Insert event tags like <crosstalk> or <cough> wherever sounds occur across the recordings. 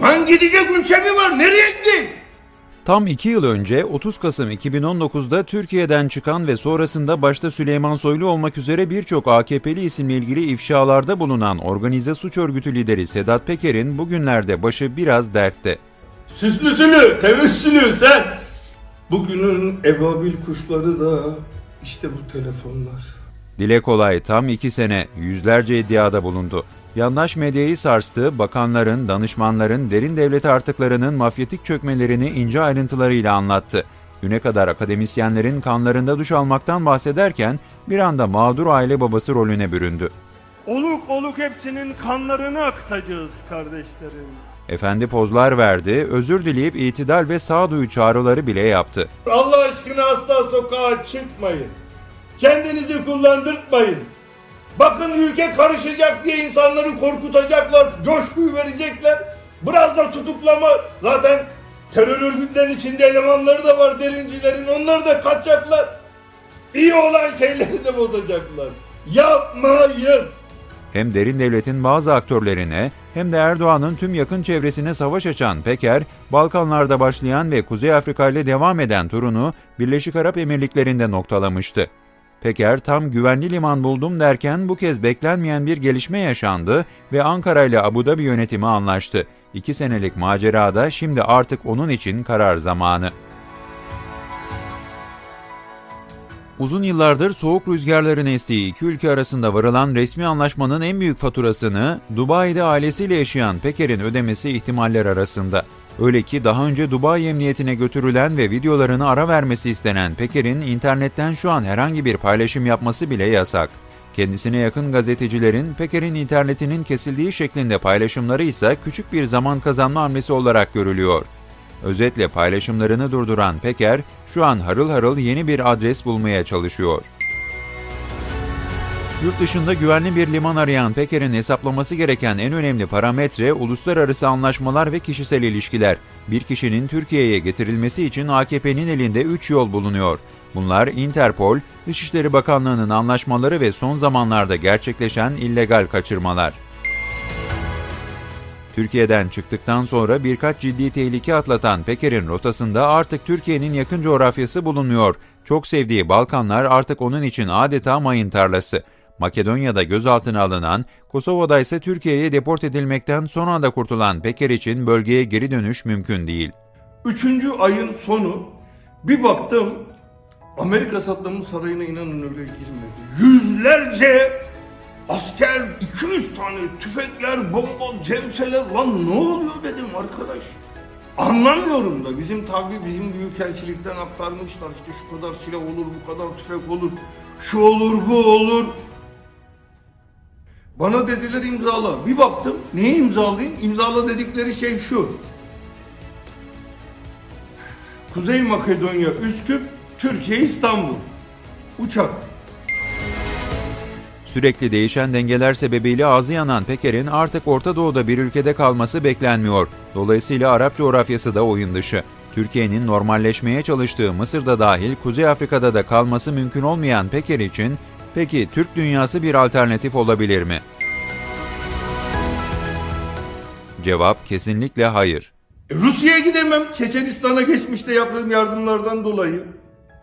Lan gidecek ülke mi var? Nereye gidecek? Tam iki yıl önce 30 Kasım 2019'da Türkiye'den çıkan ve sonrasında başta Süleyman Soylu olmak üzere birçok AKP'li isimle ilgili ifşalarda bulunan organize suç örgütü lideri Sedat Peker'in bugünlerde başı biraz dertte. Süslüsülü, tevessülü sen. Bugünün ebabil kuşları da işte bu telefonlar. Dile kolay tam iki sene yüzlerce iddiada bulundu. Yandaş medyayı sarstığı bakanların, danışmanların, derin devlet artıklarının mafyatik çökmelerini ince ayrıntılarıyla anlattı. Güne kadar akademisyenlerin kanlarında duş almaktan bahsederken bir anda mağdur aile babası rolüne büründü. Oluk oluk hepsinin kanlarını akıtacağız kardeşlerim. Efendi pozlar verdi, özür dileyip itidal ve sağduyu çağrıları bile yaptı. Allah aşkına asla sokağa çıkmayın. Kendinizi kullandırtmayın. Bakın ülke karışacak diye insanları korkutacaklar, coşkuyu verecekler. Biraz da tutuklama. Zaten terör örgütlerinin içinde elemanları da var derincilerin. Onlar da kaçacaklar. İyi olan şeyleri de bozacaklar. Yapmayın. Hem derin devletin bazı aktörlerine hem de Erdoğan'ın tüm yakın çevresine savaş açan Peker, Balkanlarda başlayan ve Kuzey Afrika ile devam eden turunu Birleşik Arap Emirlikleri'nde noktalamıştı. Peker tam güvenli liman buldum derken bu kez beklenmeyen bir gelişme yaşandı ve Ankara ile Abu Dhabi yönetimi anlaştı. İki senelik macerada şimdi artık onun için karar zamanı. Uzun yıllardır soğuk rüzgarların estiği iki ülke arasında varılan resmi anlaşmanın en büyük faturasını Dubai'de ailesiyle yaşayan Peker'in ödemesi ihtimaller arasında. Öyle ki daha önce Dubai Emniyetine götürülen ve videolarını ara vermesi istenen Peker'in internetten şu an herhangi bir paylaşım yapması bile yasak. Kendisine yakın gazetecilerin Peker'in internetinin kesildiği şeklinde paylaşımları ise küçük bir zaman kazanma hamlesi olarak görülüyor. Özetle paylaşımlarını durduran Peker, şu an harıl harıl yeni bir adres bulmaya çalışıyor. Yurt dışında güvenli bir liman arayan Peker'in hesaplaması gereken en önemli parametre uluslararası anlaşmalar ve kişisel ilişkiler. Bir kişinin Türkiye'ye getirilmesi için AKP'nin elinde 3 yol bulunuyor. Bunlar Interpol, Dışişleri Bakanlığı'nın anlaşmaları ve son zamanlarda gerçekleşen illegal kaçırmalar. Türkiye'den çıktıktan sonra birkaç ciddi tehlike atlatan Peker'in rotasında artık Türkiye'nin yakın coğrafyası bulunuyor. Çok sevdiği Balkanlar artık onun için adeta mayın tarlası. Makedonya'da gözaltına alınan, Kosova'da ise Türkiye'ye deport edilmekten son anda kurtulan Peker için bölgeye geri dönüş mümkün değil. Üçüncü ayın sonu bir baktım Amerika Saddam'ın sarayına inanın öyle girmedi. Yüzlerce asker, 200 tane tüfekler, bomba, cemseler lan ne oluyor dedim arkadaş. Anlamıyorum da bizim tabi bizim büyükelçilikten aktarmışlar işte şu kadar silah olur, bu kadar tüfek olur, şu olur, bu olur. Bana dediler imzala. Bir baktım neye imzalayayım? İmzala dedikleri şey şu. Kuzey Makedonya, Üsküp, Türkiye, İstanbul. Uçak. Sürekli değişen dengeler sebebiyle ağzı yanan Peker'in artık Orta Doğu'da bir ülkede kalması beklenmiyor. Dolayısıyla Arap coğrafyası da oyun dışı. Türkiye'nin normalleşmeye çalıştığı Mısır'da dahil Kuzey Afrika'da da kalması mümkün olmayan Peker için peki Türk dünyası bir alternatif olabilir mi? Cevap kesinlikle hayır. E, Rusya'ya gidemem. Çeçenistan'a geçmişte yaptığım yardımlardan dolayı.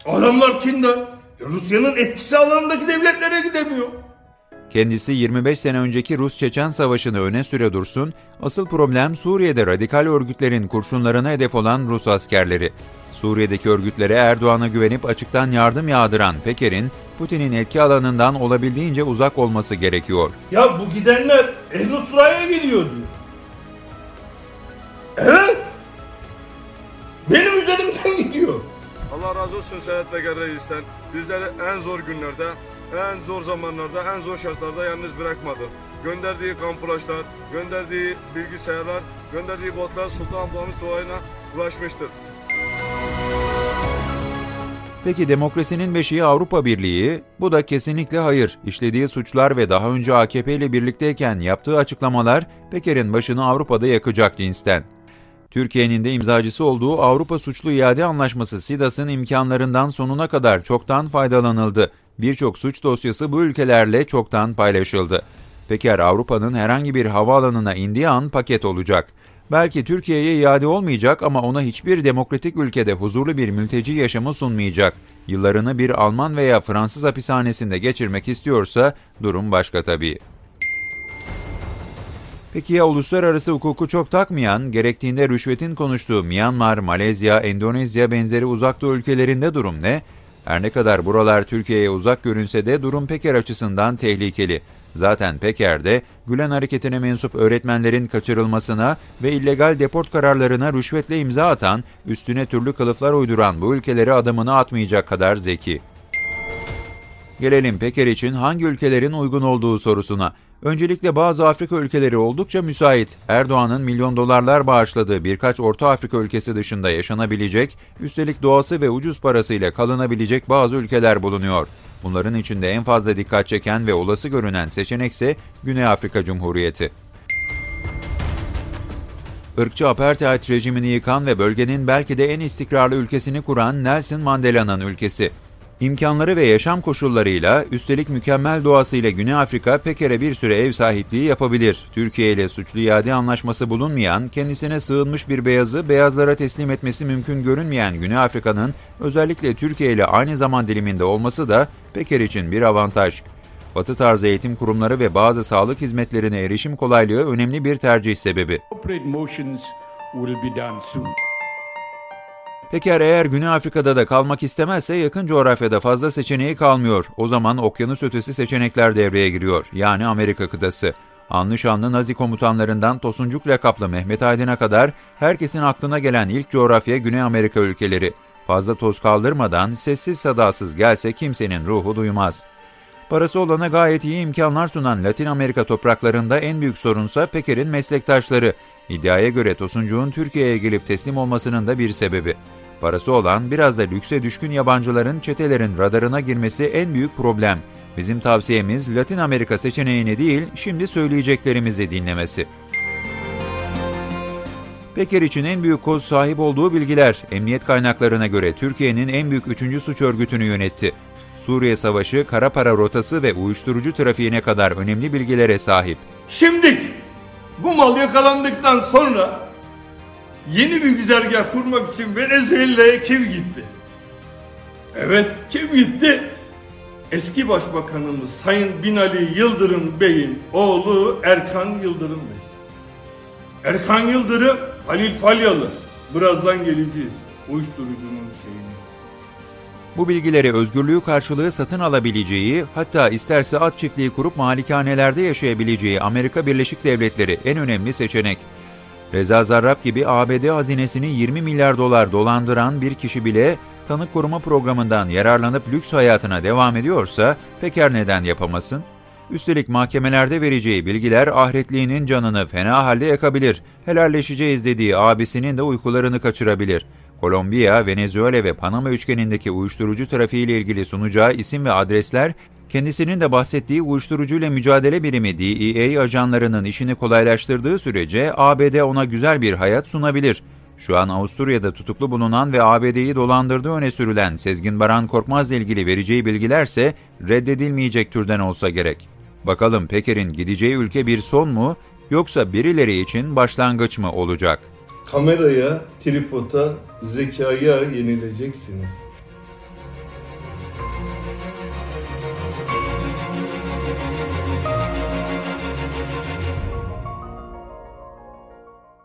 Adamlar kindar. E, Rusya'nın etkisi alanındaki devletlere gidemiyor. Kendisi 25 sene önceki Rus-Çeçen Savaşı'nı öne süre dursun, asıl problem Suriye'de radikal örgütlerin kurşunlarına hedef olan Rus askerleri. Suriye'deki örgütlere Erdoğan'a güvenip açıktan yardım yağdıran Peker'in, Putin'in etki alanından olabildiğince uzak olması gerekiyor. Ya bu gidenler El-Nusra'ya gidiyor diyor. Evet. Benim üzerimden <laughs> gidiyor. Allah razı olsun Sedat Peker Reis'ten. Bizleri en zor günlerde, en zor zamanlarda, en zor şartlarda yalnız bırakmadı. Gönderdiği kamuflajlar, gönderdiği bilgisayarlar, gönderdiği botlar Sultan Abdülhamit Doğayı'na ulaşmıştır. Peki demokrasinin beşiği Avrupa Birliği? Bu da kesinlikle hayır. İşlediği suçlar ve daha önce AKP ile birlikteyken yaptığı açıklamalar Peker'in başını Avrupa'da yakacak cinsten. Türkiye'nin de imzacısı olduğu Avrupa Suçlu İade Anlaşması SİDAS'ın imkanlarından sonuna kadar çoktan faydalanıldı. Birçok suç dosyası bu ülkelerle çoktan paylaşıldı. Peker Avrupa'nın herhangi bir havaalanına indiği an paket olacak. Belki Türkiye'ye iade olmayacak ama ona hiçbir demokratik ülkede huzurlu bir mülteci yaşamı sunmayacak. Yıllarını bir Alman veya Fransız hapishanesinde geçirmek istiyorsa durum başka tabii. Peki ya uluslararası hukuku çok takmayan, gerektiğinde rüşvetin konuştuğu Myanmar, Malezya, Endonezya benzeri uzak doğu ülkelerinde durum ne? Her ne kadar buralar Türkiye'ye uzak görünse de durum Peker açısından tehlikeli. Zaten Peker'de Gülen hareketine mensup öğretmenlerin kaçırılmasına ve illegal deport kararlarına rüşvetle imza atan, üstüne türlü kılıflar uyduran bu ülkelere adımını atmayacak kadar zeki. Gelelim Peker için hangi ülkelerin uygun olduğu sorusuna. Öncelikle bazı Afrika ülkeleri oldukça müsait. Erdoğan'ın milyon dolarlar bağışladığı birkaç Orta Afrika ülkesi dışında yaşanabilecek, üstelik doğası ve ucuz parasıyla kalınabilecek bazı ülkeler bulunuyor. Bunların içinde en fazla dikkat çeken ve olası görünen seçenekse Güney Afrika Cumhuriyeti. Irkçı apartheid rejimini yıkan ve bölgenin belki de en istikrarlı ülkesini kuran Nelson Mandela'nın ülkesi. İmkanları ve yaşam koşullarıyla, üstelik mükemmel doğasıyla Güney Afrika Peker'e bir süre ev sahipliği yapabilir. Türkiye ile suçlu iade anlaşması bulunmayan, kendisine sığınmış bir beyazı beyazlara teslim etmesi mümkün görünmeyen Güney Afrika'nın özellikle Türkiye ile aynı zaman diliminde olması da Peker için bir avantaj. Batı tarzı eğitim kurumları ve bazı sağlık hizmetlerine erişim kolaylığı önemli bir tercih sebebi. Peker eğer Güney Afrika'da da kalmak istemezse yakın coğrafyada fazla seçeneği kalmıyor. O zaman okyanus ötesi seçenekler devreye giriyor. Yani Amerika kıtası. Anlı şanlı Nazi komutanlarından Tosuncuk lakaplı Mehmet Aydın'a kadar herkesin aklına gelen ilk coğrafya Güney Amerika ülkeleri. Fazla toz kaldırmadan sessiz sadasız gelse kimsenin ruhu duymaz. Parası olana gayet iyi imkanlar sunan Latin Amerika topraklarında en büyük sorunsa Peker'in meslektaşları. İddiaya göre Tosuncuk'un Türkiye'ye gelip teslim olmasının da bir sebebi. Parası olan biraz da lükse düşkün yabancıların çetelerin radarına girmesi en büyük problem. Bizim tavsiyemiz Latin Amerika seçeneğini değil, şimdi söyleyeceklerimizi dinlemesi. Peker için en büyük koz sahip olduğu bilgiler, emniyet kaynaklarına göre Türkiye'nin en büyük üçüncü suç örgütünü yönetti. Suriye Savaşı, kara para rotası ve uyuşturucu trafiğine kadar önemli bilgilere sahip. Şimdi bu mal yakalandıktan sonra yeni bir güzergah kurmak için Venezuela'ya kim gitti? Evet kim gitti? Eski Başbakanımız Sayın Binali Yıldırım Bey'in oğlu Erkan Yıldırım Bey. Erkan Yıldırım, Halil Falyalı. Birazdan geleceğiz. Uyuşturucunun şeyini. Bu bilgileri özgürlüğü karşılığı satın alabileceği, hatta isterse at çiftliği kurup malikanelerde yaşayabileceği Amerika Birleşik Devletleri en önemli seçenek. Reza Zarrab gibi ABD hazinesini 20 milyar dolar dolandıran bir kişi bile tanık koruma programından yararlanıp lüks hayatına devam ediyorsa Peker neden yapamasın? Üstelik mahkemelerde vereceği bilgiler ahiretliğinin canını fena halde yakabilir. Helalleşeceğiz dediği abisinin de uykularını kaçırabilir. Kolombiya, Venezuela ve Panama üçgenindeki uyuşturucu trafiğiyle ilgili sunacağı isim ve adresler, kendisinin de bahsettiği uyuşturucuyla mücadele birimi DEA ajanlarının işini kolaylaştırdığı sürece ABD ona güzel bir hayat sunabilir. Şu an Avusturya'da tutuklu bulunan ve ABD'yi dolandırdığı öne sürülen Sezgin Baran Korkmaz'la ilgili vereceği bilgilerse reddedilmeyecek türden olsa gerek. Bakalım Peker'in gideceği ülke bir son mu yoksa birileri için başlangıç mı olacak? Kameraya, tripoda, zekaya yenileceksiniz.